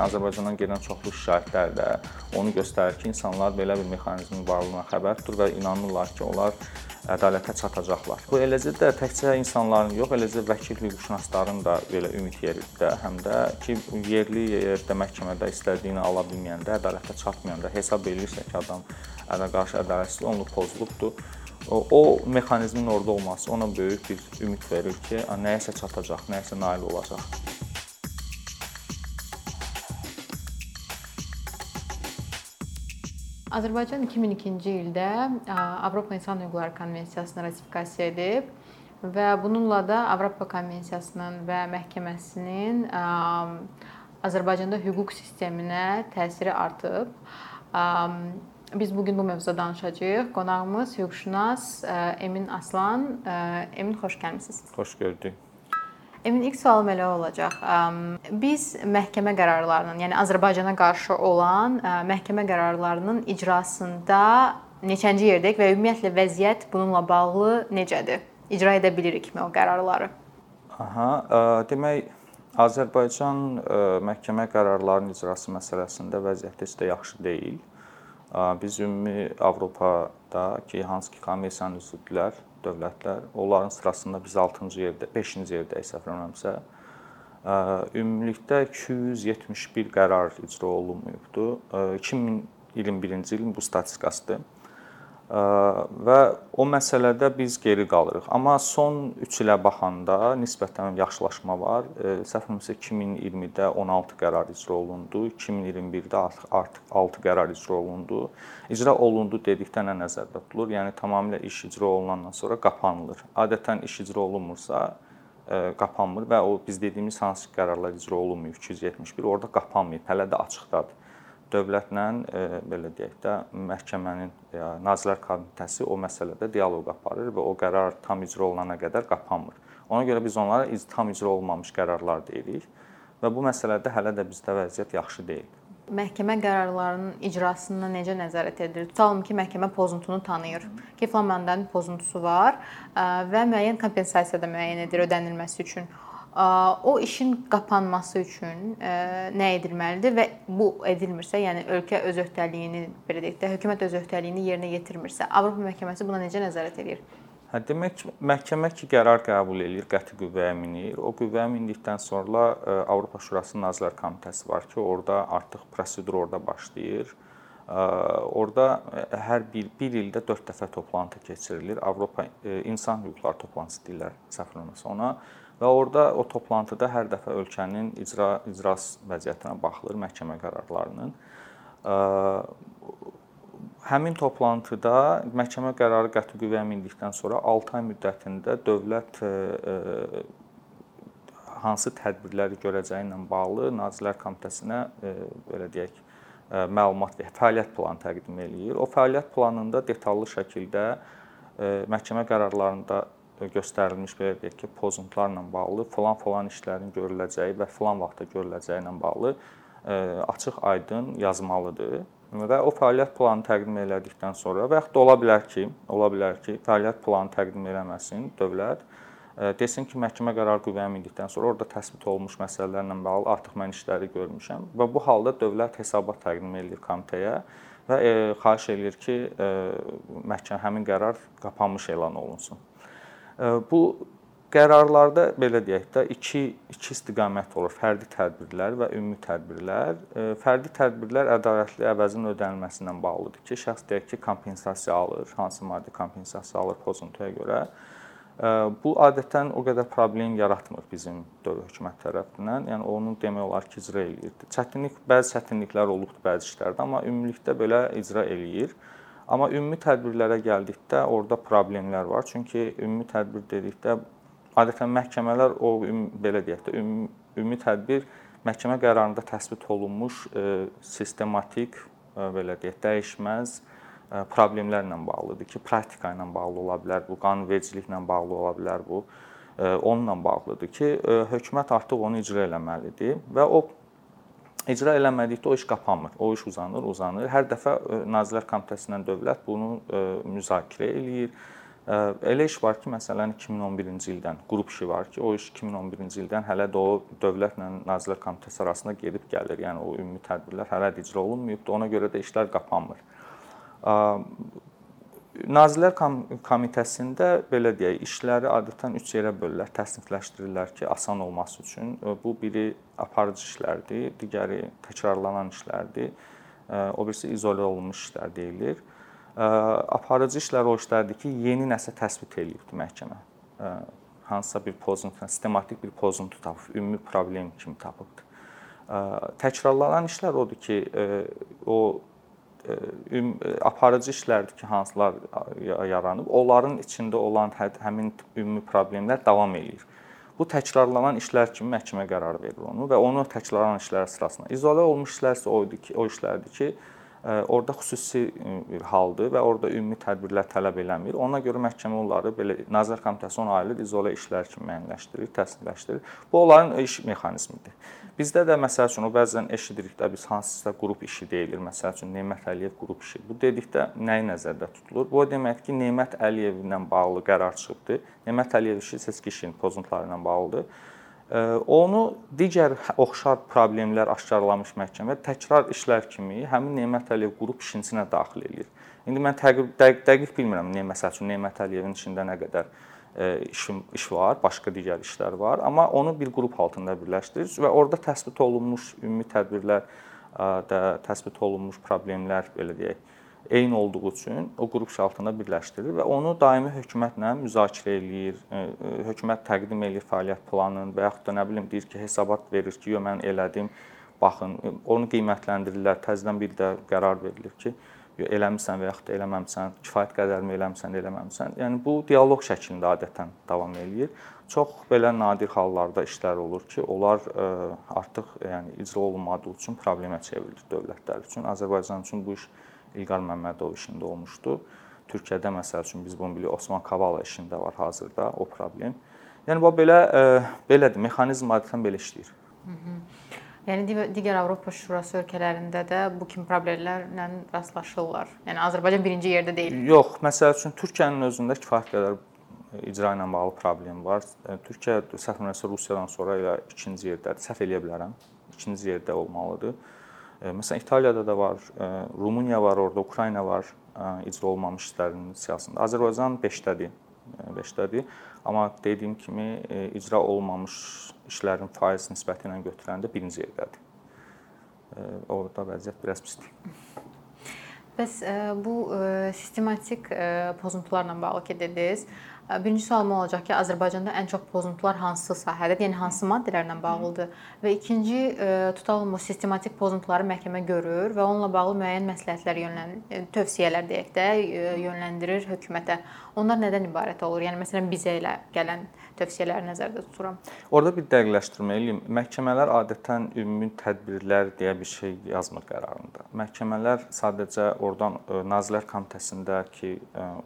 Azərbaycandan gələn çoxlu şikayətlər də onu göstərir ki, insanlar belə bir mexanizmin varlığına xəbərdir və inanırlar ki, onlar ədalətə çatacaqlar. Bu eləcə də təkcə insanların yox, eləcə vəkil hüquqşünasların da belə ümid yeridir də, həm də ki, yerli yerdə məhkəmədə istədiyini ala bilməyəndə, ədalətə çatmayanda hesab edirsə ki, adam ədə qarşı ədalətsizlik olunub, pozulubdur. O, o mexanizmin orada olması ona böyük bir ümid verir ki, nəyəsə çatacaq, nəyəsə nail olacaq. Azərbaycan 2002-ci ildə Avropa İnsan Hüquqları Konvensiyasını ratifikasiya edib və bununla da Avropa Konvensiyasının və məhkəməsinin Azərbaycanda hüquq sisteminə təsiri artıb. Biz bu gün bu mövzuda danışacağıq. Qonağımız hüquqşünas Emin Aslan. Emin xoş gəlmisiniz. Xoş gördük. Emin ilk sualım elə olacaq. Biz məhkəmə qərarlarının, yəni Azərbaycana qarşı olan məhkəmə qərarlarının icrasında neçənci yerdəyik və ümumiyyətlə vəziyyət bununla bağlı necədir? İcra edə bilirikmi o qərarları? Aha, demək Azərbaycan məhkəmə qərarlarının icrası məsələsində vəziyyət heç də yaxşı deyil. Biz ümumi Avropada ki, hansı ki konvensiyanın üzvdülər, dövlətlər. Onların sırasında biz 6-cı yerdə, 5-ci yerdəyik səhv etmirəmsə. Ümumilikdə 271 qərar icra olunmayıbdı. 2021-ci ilin bu statistikasıdır və o məsələdə biz geri qalırıq. Amma son 3 ilə baxanda nisbətən yaxşılaşma var. Səhvimsə 2020-də 16 qərar icra olundu, 2021-də artıq artıq 6 qərar icra olundu. İcra olundu dedikdə nə nəzərdə tutulur? Yəni tamamilə iş icra olunandan sonra qapanılır. Adətən iş icra olunmursa qapanmır və o biz dediyimiz hansı qərarlar icra olunmayıb 271 orada qapanmayıb, hələ də açıqdadır dövlətlə e, belə deyək də məhkəmənin ya Nazirlər Komitəsi o məsələdə dialoq aparır və o qərar tam icra olunana qədər qapanmır. Ona görə biz onlara tam icra olmamış qərarlar deyirik və bu məsələdə hələ də bizdə vəziyyət yaxşı deyil. Məhkəmə qərarlarının icrasına necə nəzarət edilir? Tutalım ki, məhkəmə pozuntunu tanıyır. Ki, filan məndən pozuntusu var və müəyyən kompensasiya da müəyyən edir ödənilməsi üçün o işin qapanması üçün nə edilməlidir və bu edilmirsə, yəni ölkə öz öhdəliyini belə deyək də, hökumət öz öhdəliyini yerinə yetirmirsə, Avropa məhkəməsi buna necə nəzarət edir? Hə, demək məhkəmə ki qərar qəbul eləyir, qəti qüvvəyə minir. O qüvvəyə mindikdən sonra Avropa Şurasının Nazirlər Komitəsi var ki, orada artıq prosedur orada başlayır. Orada hər bir, bir ildə 4 dəfə toplantı keçirilir. Avropa İnsan Hüquqları toplantısı deyirlər səhv olmasa ona və orada o toplantıda hər dəfə ölkənin icra icras vəziyyətinə baxılır, məhkəmə qərarlarının. Həmin toplantıda məhkəmə qərarı qəti qüvvəyə mindikdən sonra 6 ay müddətində dövlət hansı tədbirləri görəcəyi ilə bağlı Nazirlər Komitəsinə belə deyək məlumat və fəaliyyət planı təqdim eləyir. O fəaliyyət planında detallı şəkildə məhkəmə qərarlarında göstərilmiş belə deyək ki, pozuntularla bağlı falan-falan işlərin görüləcəyi və falan vaxtda görüləcəyi ilə bağlı e, açıq-aydın yazmalıdır. Və o fəaliyyət planı təqdim elədikdən sonra və yaxud da ola bilər ki, ola bilər ki, fəaliyyət planı təqdim eləməsin dövlət e, desin ki, məhkəmə qərarı qüvvəyə mindikdən sonra orada təsbit olunmuş məsələlərlə bağlı artıq mən işləri görmüşəm və bu halda dövlət hesabat təqdim edir komitəyə və e, xahiş eləyir ki, e, məhkəmə həmin qərar qapanmış elan olunsun. Bu qərarlarda belə deyək də iki iki istiqamət olur. Fərdi tədbirlər və ümumi tədbirlər. Fərdi tədbirlər ədalətli əvəzin ödənilməsi ilə bağlıdır ki, şəxs deyək ki, kompensasiya alır, hansı maddi kompensasiya alır pozuntuya görə. Bu adətən o qədər problem yaratmır bizim dövlət hökumət tərəfindən. Yəni onu demək olar ki, icra eləyir. Çətinlik, bəzi çətinliklər olubdu bəzi işlərdə, amma ümumilikdə belə icra eləyir. Amma ümumi tədbirlərə gəldikdə orada problemlər var. Çünki ümumi tədbir dedikdə adətən məhkəmələr o belə deyək də ümumi, ümumi tədbir məhkəmə qərarında təsbit olunmuş e, sistematik e, belə deyək dəyişməz e, problemlərlə bağlıdır ki, praktika ilə bağlı ola bilər, bu qanunvericiliklə bağlı ola bilər bu. Onunla bağlıdır ki, hökumət artıq onu icra eləməlidir və o icra eləmədikdə o iş qapanmır. O iş uzanır, uzanır. Hər dəfə e, Nazirlər Komitəsindən dövlət bunu e, müzakirə eləyir Elə iş var ki, məsələn 2011-ci ildən qrup işi var ki, o iş 2011-ci ildən hələ də o dövlətlə Nazirlər Komitəsi arasında gedib gəlir. Yəni o ümumi tədbirlər hələ də icra olunmayıbdı. Ona görə də işlər qapanmır. Nazirlər Komitəsində belə deyək, işləri adətən 3 yerə bölürlər, təsnifləşdirirlər ki, asan olması üçün. Bu biri aparıcı işlərdir, digəri təkrarlanan işlərdir. O birisi izolə olunmuş işlər deyilir aparıcı işlər o işlərdir ki, yeni nəsə təsbit eləyibdi məhkəmə. Hansısa bir pozuntu, sistematik bir pozuntu tapıb, ümumi problem kimi tapıbdı. Təkrarlanan işlər odur ki, o aparıcı işlərdir ki, hansılar yaranıb, onların içində olan hə, həmin ümumi problemlər davam eləyir. Bu təkrarlanan işlər kimi məhkəmə qərar verir onu və onu təkrarlanan işlər sırasına. İzolə olmuş işlər isə o idi ki, o işlərdir ki, orada xüsusi haldır və orada ümumi tədbirlər tələb eləmir. Ona görə məhkəmə onları belə Nazirlər Komitəsi ona aid izolə işlər kimi müəyyənləşdirir, təsdiqləşdirir. Bu onların iş mexanizmidir. Bizdə də məsəl üçün o bəzən eşidirik də biz hansısa qrup işi deyilir. Məsəl üçün Nemət Əliyev qrup işi. Bu dedikdə nəyi nəzərdə tutulur? Bu deməkdir ki, Nemət Əliyevlə bağlı qərar çıxıbdı. Nemət Əliyev işi seçki işinin pozuntuları ilə bağlıdır Onu digər oxşar problemlər aşkarlamış məhkəmə təkrar işlər kimi həmin Nemət Əliyev qrup işinə daxil eləyir. İndi mən dəqiq, dəqiq, dəqiq bilmirəm, nə məsəl üçün Nemət Əliyevin içində nə qədər iş iş var, başqa digər işlər var, amma onu bir qrup altında birləşdirir və orada təsbit olunmuş ümumi tədbirlər də təsbit olunmuş problemlər belə deyək, eyni olduğu üçün o qrup iş altında birləşdirir və onu daimi hökumətlə müzakirə eləyir, e, e, hökumət təqdim eləyir fəaliyyət planını və yaxud da nə bilim deyir ki, hesabat verir ki, yo mən elədim, baxın, e, onu qiymətləndirirlər, təzədən bir də qərar verilir ki, yo eləmisən və yaxud da eləməmisən, kifayət qədərmi eləmisən, eləməmisən. Yəni bu dialoq şəklində adətən davam eləyir. Çox belə nadir hallarda işlər olur ki, onlar artıq yəni icra olunmadığı üçün problemə çevrilir dövlətlər üçün. Azərbaycan üçün bu iş İlqar Məmmədov işində olmuşdu. Türkiyədə məsəl üçün biz bunu bilirik, Osman Kavala işində var hazırda o problem. Yəni bu belə e, belədir, mexanizm adətən belə işləyir. Hı -hı. Yəni digər Avropa Şurası ölkələrində də bu kimi problemlərlə rastlaşırlar. Yəni Azərbaycan birinci yerdə deyil. Yox, məsəl üçün Türkiyənin özündə kifayət qədər icra ilə bağlı problem var. E, Türkiyə səhv eləmirəmsə Rusiyadan sonra elə ikinci yerdədir. Səhv eləyə bilərəm. İkinci yerdə olmalıdır. Məsələn, İtaliyada da var, Rumıniya var, orada Ukrayna var icra olmamış işlərin siyasətində. Azərbaycan 5-dədir. 5-dədir. Amma dediyim kimi icra olmamış işlərin faiz nisbəti ilə götürəndə birinci yerdədir. Orada vəziyyət biraz pisdir. Bəs bu sistematik pozuntularla bağlı ki dediniz, Birinci sualım olacaq ki, Azərbaycanda ən çox pozuntular hansı sahədədir? Yəni hansı maddələrlə bağlıdır? Və ikinci tutalım o sistematik pozuntuları məhkəmə görür və onunla bağlı müəyyən məsləhətlər yönləndirir, tövsiyələr deyək də, yönləndirir hökumətə. Onlar nədən ibarət olur? Yəni məsələn bizə elə gələn tövsiyələri nəzərdə tuturam. Orada bir dəqiqləşdirmə eləyim. Məhkəmələr adətən ümumi tədbirlər deyə bir şey yazmır qərarında. Məhkəmələr sadəcə oradan Nazirlər Komitəsindəki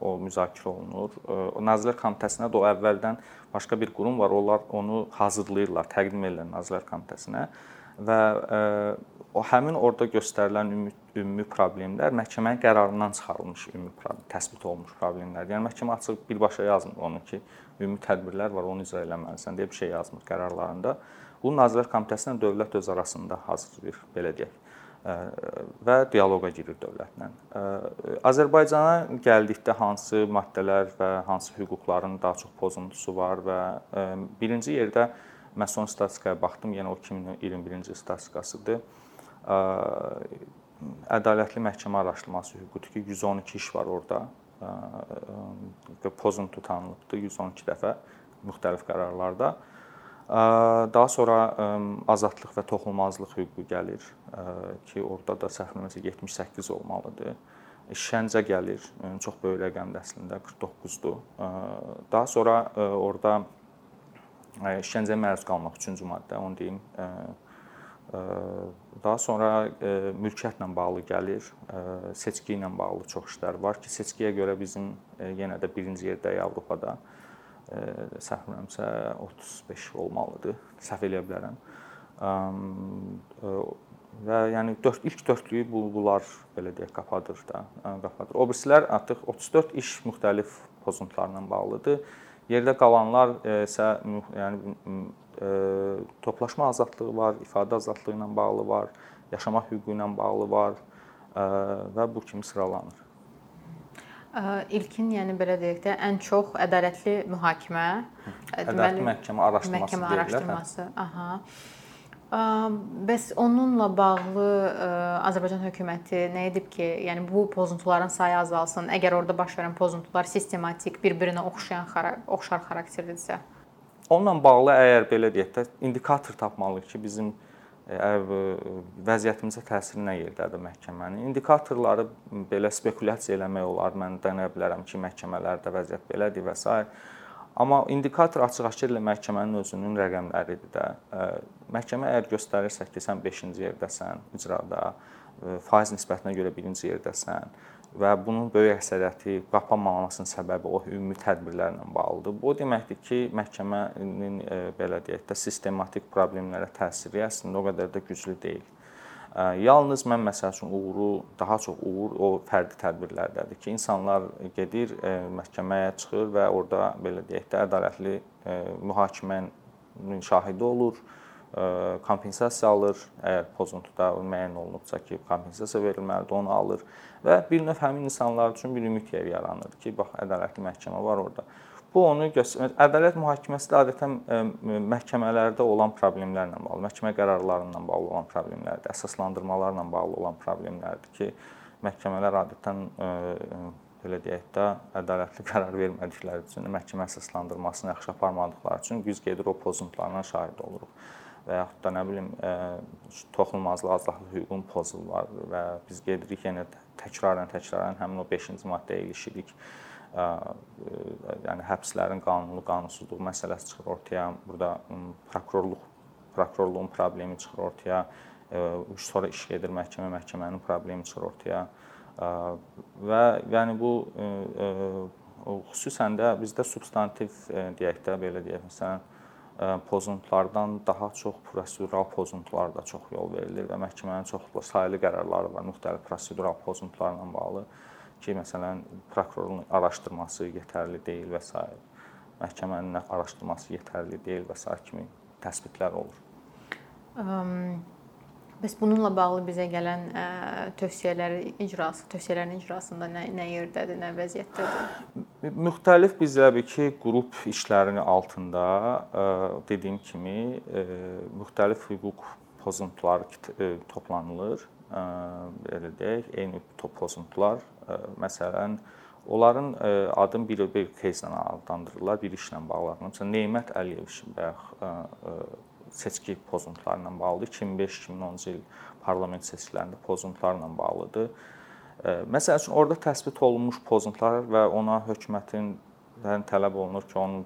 o müzakirə olunur. O Nazirlər Komitəsinə də o əvvəldən başqa bir qurum var. Onlar onu hazırlayırlar, təqdim edirlər Nazirlər Komitəsinə və o həmin orada göstərilən ümumi, ümumi problemlər məhkəmənin qərarından çıxarılmış ümumi problem, təsbit olunmuş problemlərdir. Yəni məhkəmə açıq birbaşa yazmır onu ki, ümumi tədbirlər var, onu icra eləməlisən deyə bir şey yazmır qərarlarında. Bu Nazirlər Komitəsi ilə dövlət öz arasında hazırlayır, belə deyək və dialoqa girir dövlətlə. Azərbaycana gəldikdə hansı maddələr və hansı hüquqların daha çox pozuntusu var və birinci yerdə mən son statistikaya baxdım, yenə o 2021-ci statistikasıdır ədalətli məhkəmə araşdırması hüququdur ki, 112 iş var orada. Pozuntu tanınıbdı 112 dəfə müxtəlif qərarlarda. Daha sonra azadlıq və toxunulmazlıq hüququ gəlir ki, orada da səhvləməsə 78 olmalıdır. Şəncə gəlir, çox böyük rəqəmdir əslində 49-dur. Daha sonra orada işgəncəyə məruz qalmaq 3-cü maddə, onu deyim, Daha sonra mülkiyyətlə bağlı gəlir, seçki ilə bağlı çox işlər var ki, seçkiyə görə bizim yenə də birinci yerdəyik Avropada. Səhvləmirəmsə 35 olmalıdır. Səhv eləyə bilərəm. Və yəni 4 ilk dördlüyü bu bunlar belə deyək qapadır da, qapadır. O birisilər artıq 34 iş müxtəlif pozuntularla bağlıdır. Yerdə qalanlar isə yəni toplaşma azadlığı var, ifadə azadlığı ilə bağlı var, yaşamaq hüququ ilə bağlı var və bu kimi sıralanır. İlkin, yəni belə deyək də, ən çox ədalətli mühakimə, deməli məhkəmə araşdırması məhkəmə araşdırması. Hə? Aha. Bəs onunla bağlı Azərbaycan hökuməti nə edib ki, yəni bu pozuntuların sayı azalsın? Əgər orada baş verən pozuntular sistematik, bir-birinə oxşayan, oxşar xarakterlidirsə? Onunla bağlı əgər belə deyək də, indikator tapmalıyıq ki, bizim vəziyyətimizə təsiri nə yerdədir məhkəmənin? İndikatorları belə spekulyasiya eləmək olar. Mən deyə bilərəm ki, məhkəmələrdə vəziyyət belədir və s. Amma indikator açıq-aşkar məhkəmənin özünün rəqəmləridir də. Məhkəmə əgər göstərirsə ki, sən 5-ci yerdəsən icrada, faiz nisbətinə görə 1-ci yerdəsən, və bunun böyük əksəriyyəti qapanmamasının səbəbi o ümumi tədbirlərlə bağlıdır. Bu o deməkdir ki, məhkəmənin belə deyək də sistematik problemlərə təsiri əslində o qədər də güclü deyil. Yalnız mən məsəl üçün uğuru, daha çox uğur o fərdi tədbirlərdədir ki, insanlar gedir, məhkəməyə çıxır və orada belə deyək də ədalətli mühakimənin şahidi olur kompensasiya alır. Əgər pozuntuda müəyyən olunubsa ki, kompensasiya verilməlidir, onu alır və bir növ həmin insanlar üçün bir ümid yeri yaranır ki, bax ədalətli məhkəmə var orada. Bu onu göstərir. Ədalət mühakiməsi də adətən məhkəmələrdə olan problemlərlə bağlı, məhkəmə qərarlarından bağlı olan problemlərdir, əsaslandırmalarla bağlı olan problemlərdir ki, məhkəmələr adətən belə deyək də, ədalətli qərar vermədikləri üçün, məhkəmə əsaslandırmasını yaxşı aparmadıkları üçün biz gedir o pozuntularına şahid oluruq və yaxud da nə bilim toxunulmazlıq azadlıq hüququnun pozulur və biz gedirik yenə təkrarən təkrarən həmin o 5-ci maddəyə ilişirik. Yəni həbslərin qanunlu qanunsuzluq məsələsi çıxır ortaya. Burada prokurorluq prokurorluğun problemi çıxır ortaya. Sonra iş gedir məhkəmə, məhkəmənin problemi çıxır ortaya. Və yəni bu xüsusən də bizdə substantiv deyək də belə deyək məsələn pozuntulardan daha çox prosedural pozuntular da çox yol verilir və məhkəmənin çoxlu saylı qərarları var müxtəlif prosedural pozuntularla bağlı ki, məsələn, prokurorun araşdırması yetərli deyil və s. məhkəmənin araşdırması yetərli deyil və s. kimi təsbitlər olur. Um Bəs bununla bağlı bizə gələn ə, tövsiyələri icrası, tövsiyələrin icrasında nə, nə yerdədir, nə vəziyyətdədir? Müxtəlif bizdə bir ki, qrup işlərinin altında ə, dediyim kimi ə, müxtəlif hüquq pozuntuları toplanılır. Ə, belə deyək, eyni pozuntular, məsələn, onların ə, adın bir bir кейslə adlandırırlar, bir işlə bağlı. Məsələn, Neymət Əliyev bayaq seçki pozuntularla bağlıdır. 2005-2010-cu il parlament seçkilərində pozuntularla bağlıdır. Məsəl üçün orada təsbit olunmuş pozuntular və ona hökumətin tələb olunur ki, onun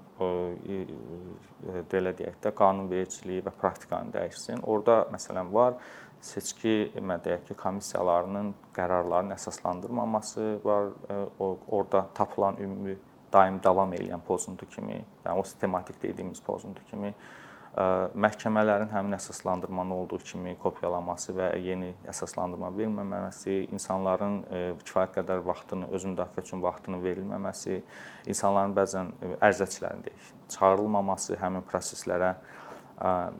belə deyək də qanunvericiliyi və praktikanı dəyişsin. Orada məsələn var seçki deyək ki, komissiyalarının qərarlarının əsaslandırmaması var. O orada tapılan ümumi daim davam edən pozuntu kimi, yəni o sistematik dediyimiz pozuntu kimi məhkəmələrin həmin əsaslandırmanı olduğu kimi kopyalaması və yeni əsaslandırma verməməsi, insanların kifayət qədər vaxtını, öz müdafiə üçün vaxtını verilməməsi, insanların bəzən ərizəçilərin deyək, çağırılmaması həmin proseslərə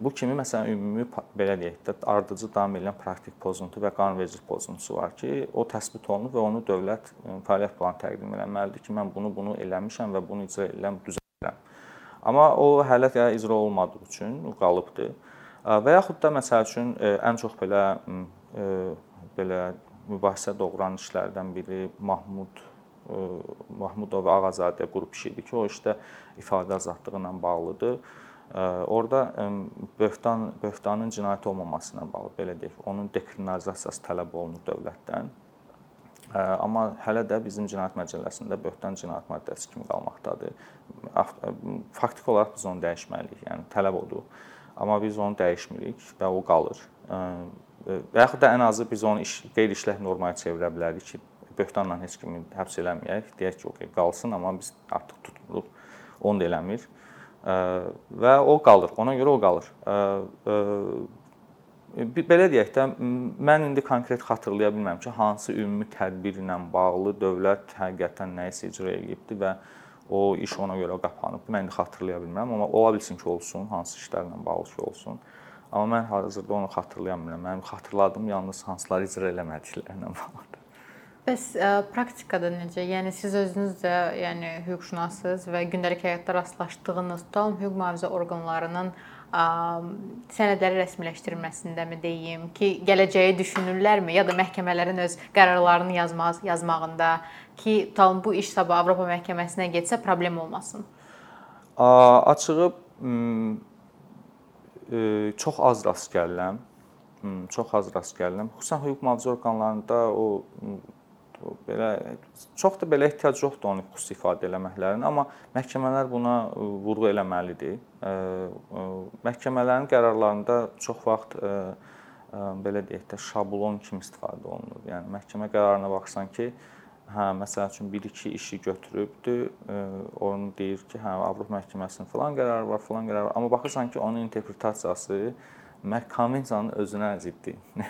bu kimi məsələn ümumi belə deyək də ardıcı davam edən praktik pozuntu və qanunvericilik pozuntusu var ki, o təsbit olunub və onu dövlət fəaliyyət planı təqdim etməlidir ki, mən bunu bunu eləmişəm və bunu icra edirəm, düzəldirəm. Amma o hələ də icra olmadığı üçün qalıbdı. Və yaxud da məsəl üçün ən çox belə belə mübahisə doğuran işlərdən biri Mahmud Mahmudov Ağazadə qrup işi idi ki, o işdə ifadə azadlığı ilə bağlıdır. Orda böhtan böhtanın cinayət olmaması ilə bağlı belə deyək, onun dekriminalizasiyası tələb olunur dövlətdən. Amma hələ də bizim cinayət məcəlləsində böhtan cinayət maddəsi kimi qalmaqdadır. Faktiki olaraq biz onu dəyişməliyik. Yəni tələb odur. Amma biz onu dəyişmirik və o qalır. Və yaxud da ən azı biz onu iş, qeyri-işlək normaya çevirə bilərik ki, böhtanla heç kimi həbs eləməyək. Deyək ki, okey, qalsın, amma biz artıq tutmuruq. Onu da eləmir. Və o qalır. Ona görə o qalır belə deyək də mən indi konkret xatırlaya bilmirəm ki, hansı ümumi tədbirlə bağlı dövlət həqiqətən nəyisə icra edibdi və o iş ona görə qapanıb. Mən indi xatırlaya bilmirəm, amma ola bilsin ki, olsun, hansı işlərlə bağlı ki, olsun. Amma mən hazırda onu xatırlaya bilmirəm. Mənim xatırladığım yalnız hansıları icra eləmədiklərlə bağlıdır. Bəs ə, praktikada necə? Yəni siz özünüz də, yəni hüquqşünassınız və gündəlik həyatda rastlaşdığınız tutalım hüquq mühafizə orqanlarının ə, sənədləri rəsmiləşdirilməsindəmi deyim ki, gələcəyi düşünürlərmi ya da məhkəmələrin öz qərarlarını yazmaz, yazmağında ki, tutalım bu iş sabah Avropa məhkəməsinə getsə problem olmasın? A, açığı çox az rast gəlirəm. Çox az rast gəlirəm. Xüsusən hüquq mühafizə orqanlarında o belə çox da belə ehtiyac yoxdur onu xüsusi ifadə eləməklərin, amma məhkəmələr buna vurğu eləməlidir. Məhkəmələrin qərarlarında çox vaxt belə deyək də şablon kimi istifadə olunur. Yəni məhkəmə qərarına baxsan ki, hə, məsəl üçün 1-2 işi götürübdü, onu deyir ki, hə, Avropa məhkəməsinin filan qərarı var, filan qərarı var, amma baxırsan ki, onun interpretasiyası konvensiyanın özünə ziddir.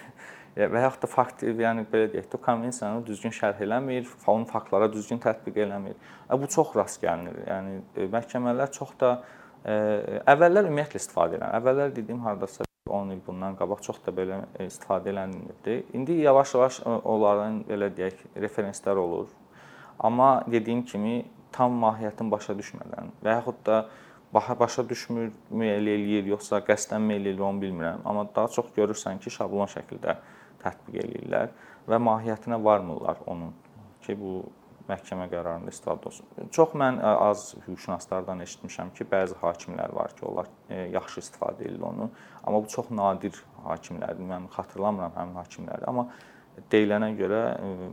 və yaxud da fakt, yəni belə deyək də, konvensiyanı düzgün şərh eləmir, onun faktlara düzgün tətbiq eləmir. Bu çox rast gəlinir. Yəni e, məhkəmələr çox da ə, e, əvvəllər ümumiyyətlə istifadə edirlər. Əvvəllər dediyim hardasa 10 il bundan qabaq çox da belə e, istifadə edilmirdi. İndi yavaş-yavaş onların belə deyək referenslər olur. Amma dediyim kimi tam mahiyyətini başa düşmədən və yaxud da baha başa düşmür, müəyyən eləyir, yoxsa qəsdən eləyir, onu bilmirəm. Amma daha çox görürsən ki, şablon şəkildə tətbiq eləyirlər və mahiyyətinə varmırlar onun ki, bu məhkəmə qərarında istifadə olsun. Çox mən az hüquqşünaslardan eşitmişəm ki, bəzi hakimlər var ki, onlar yaxşı istifadə edirlər onu, amma bu çox nadir hakimlərdir. Mən xatırlamıram həmin hakimləri, amma deyilənə görə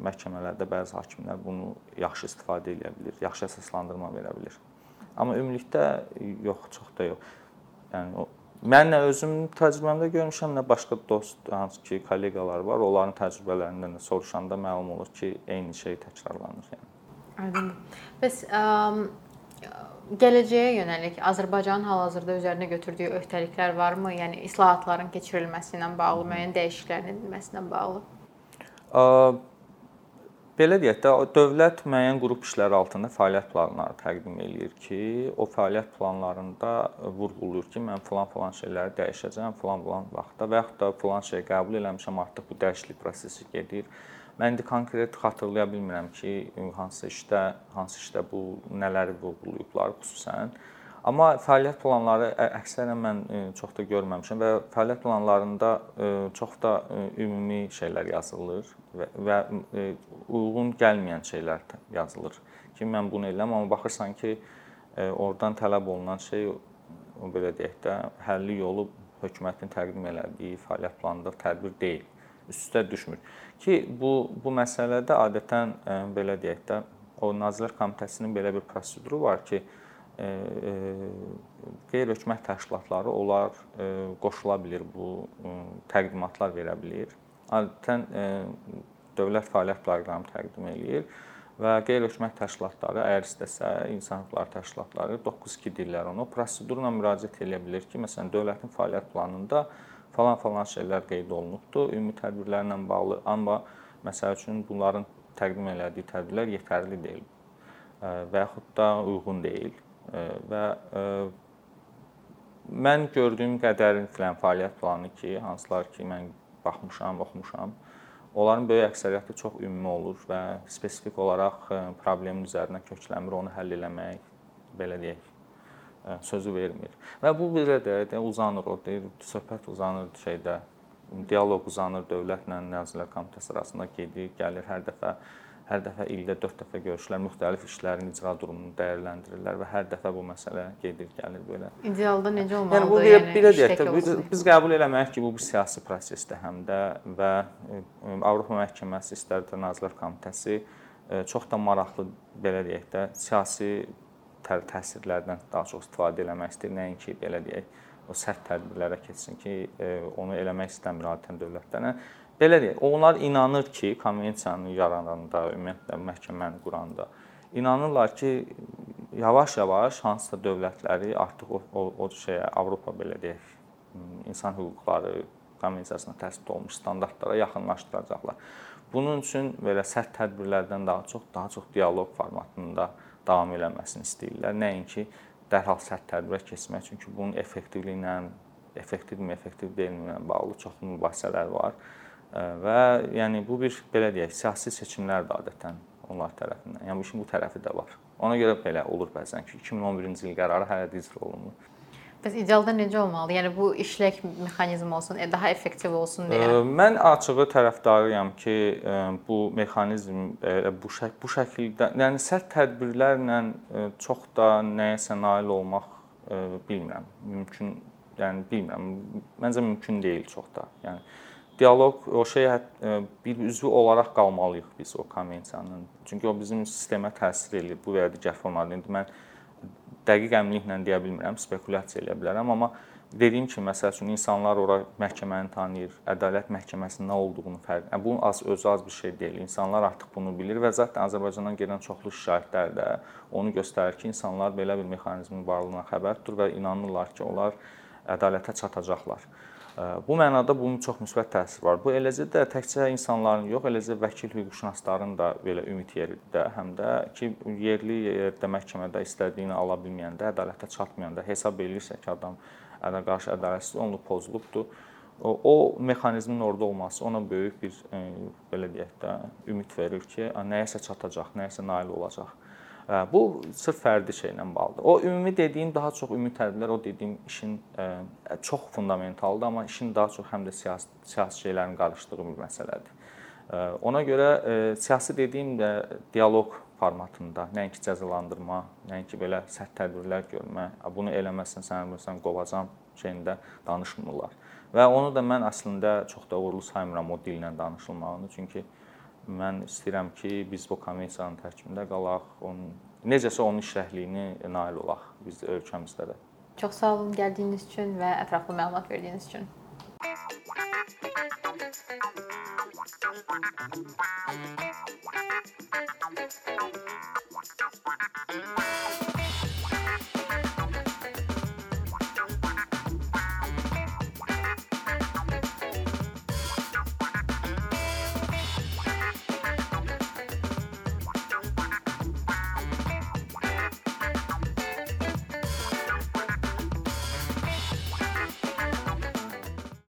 məhkəmələrdə bəzi hakimlər bunu yaxşı istifadə edə bilər, yaxşı əsaslandırma verə bilər. Amma ümumilikdə yox, çox da yox. Yəni o Mən nə özüm təcrübəmdə görmüşəm, nə başqa dost, hansı ki, kolleqalar var, onların təcrübələrindən də soruşanda məlum olur ki, eyni şey təkrarlanır yəni. Aydındır. Bəs ə, gələcəyə yönəlik Azərbaycanın hal-hazırda üzərinə götürdüyü öhdəliklər varmı? Yəni islahatların keçirilməsi ilə bağlı, müəyyən dəyişikliklərin edilməsi ilə bağlı? Ə, Belə deyək də, dövlət müəyyən qrup işləri altında fəaliyyət planları təqdim eləyir ki, o fəaliyyət planlarında vurğulayır ki, mən falan-falan şeyləri dəyişəcəm falan-falan vaxtda və yaxud da falan şey qəbul eləmişəm, artıq bu dəyişiklik prosesi gedir. Mən indi konkret xatırlaya bilmirəm ki, hansı işdə, hansı işdə bu nələri vurğulayıblar xüsusən. Amma fəaliyyət planları əksərən mən çox da görməmişəm və fəaliyyət planlarında çox da ümumi şeylər yazılır və, və uyğun gəlməyən şeylər yazılır ki, mən bunu edirəm, amma baxırsan ki, oradan tələb olunan şey belə deyək də, həlli yolu hökumətin təqdim elədiyi fəaliyyət planında tədbir deyil. Üst-üstə düşmür. Ki bu bu məsələdə adətən belə deyək də, o Nazirlər Komitəsinin belə bir proseduru var ki, qeyri-hökumət təşkilatları onlar qoşula bilər bu təqdimatlar verə bilər. Adətən dövlət fəaliyyət proqramı təqdim eləyir və qeyri-hökumət təşkilatları əgər istəsə, insan hüquqları təşkilatları 9-2 deyirlər onu, prosedurla müraciət edə bilər ki, məsələn, dövlətin fəaliyyət planında falan-falan şeylər qeyd olunubdur, ümumi tədbirlərlə bağlı, amma məsəl üçün bunların təqdim elədiyi tədbirlər yetərli deyil və yaxud da uyğun deyil və mən gördüyüm qədərin filan fəaliyyət planı ki, hansılar ki, mən baxmışam, oxumuşam, onların böyük əksəriyyəti çox ümumi olur və spesifik olaraq problemin üzərinə köklənmir, onu həll eləmək belə deyək sözü vermir. Və bu belə də, də uzanır, o deyir, söhbət uzanır şeydə, dialoq uzanır dövlətlə Nazirlər Komitəsi arasında gedir, gəlir hər dəfə Hər dəfə ildə 4 dəfə görüşlər, müxtəlif işlərin icra durumunu dəyərləndirirlər və hər dəfə bu məsələ gedir, gəlir belə. İdealda necə olmalıdır? Yəni bu yəni, belə deyək də, biz, biz qəbul eləməliyik ki, bu bir siyasi prosesdir həm də və e, Avropa məhkəməsi istər də Nazirlər Komitəsi e, çox da maraqlı belə deyək də, siyasi təsirlərdən daha çox istifadə eləmək istəyir, nəinki belə deyək, o sərt tədbirlərə keçsin ki, e, onu eləmək istəmir adətən dövlətlərlə. Belə deyək, onlar inanır ki, konvensiyanı yaradanda, ümumiyyətlə məhkəməni quranda inanırlar ki, yavaş-yavaş hansısa dövlətləri artıq o, o, o şeyə Avropa belə deyək, insan hüquqları konvensiyasına təsdiq olunmuş standartlara yaxınlaşdıracaqlar. Bunun üçün belə sərt tədbirlərdən daha çox, daha çox dialoq formatında davam eləməsini istəyirlər. Nəinki dərhal sərt tədbirə keçmək, çünki bunun effektivliyi ilə, effektivmi, effektiv deyilmi ilə bağlı çoxlu mübahisələr var. Və yəni bu bir belə deyək, siyasi seçimlərdir adətən onlar tərəfindən. Yəni bu işin bu tərəfi də var. Ona görə belə olur bəzən ki, 2011-ci il qərarı hələ də icra olunmur. Bəs idealda necə olmalı? Yəni bu işlək mexanizm olsun, e, daha effektiv olsun deyə. Mən açığı tərəfdarıyam ki, bu mexanizm bu şək bu şəkildə, yəni sərt tədbirlərlə çox da nəyəsə nail olmaq bilmirəm. Mümkün, yəni bilmirəm. Məncə mümkün deyil çox da. Yəni dialoq o şey bir üzvü olaraq qalmalıyıq biz o konvensiyanın. Çünki o bizim sistemə təsir eləyir bu və ya digər formada. İndi mən dəqiq əminliklə deyə bilmirəm, spekulyasiya eləyə bilərəm, amma dediyim kimi məsəl üçün insanlar ora məhkəməni tanıyır, ədalət məhkəməsinin nə olduğunu fərq. Bu az özü az bir şey deyil. İnsanlar artıq bunu bilir və zətn Azərbaycandan gələn çoxlu şikayətlər də onu göstərir ki, insanlar belə bir mexanizmin varlığından xəbərdir və inanırlar ki, onlar ədalətə çatacaqlar. Bu mənada bunun çox müsbət təsiri var. Bu eləcə də təkcə insanların yox, eləcə vəkil hüquqşünasların da belə ümid yeridir, həm də ki, yerli yerdə məhkəmədə istədiyini ala bilməyəndə, ədalətə çatmayanda hesab eləyirsə ki, adam ədə qarşı ədalətsizlik olunub, pozulubdur. O, o mexanizmin orada olması ona böyük bir belə deyək də ümid verir ki, nəyəsə çatacaq, nəyəsə nail olacaq. Bu sırf fərdi şeylə bağlıdır. O ümumi dediyim daha çox ümumi tədbirlər o dediyim işin çox fundamentaldır, amma işin daha çox həm də siyasi siyasi şeylərin qarışdığı bir məsələdir. Ona görə siyasi dediyim də dialoq formatında, nəinki cəzalandırma, nəinki belə sərt tədbirlər görmə, bunu eləməsən sən bilirsən qovacam şeyində danışmırlar. Və onu da mən əslində çox da uğurlu saymıram o dillə danışılmağını, çünki mən istəyirəm ki, biz bu konvensiyanın tərkibində qalaq, onun necəsə onun işləhliyini nail olaq biz ölkəmizdə də. Çox sağ olun gəldiyiniz üçün və ətraflı məlumat verdiyiniz üçün.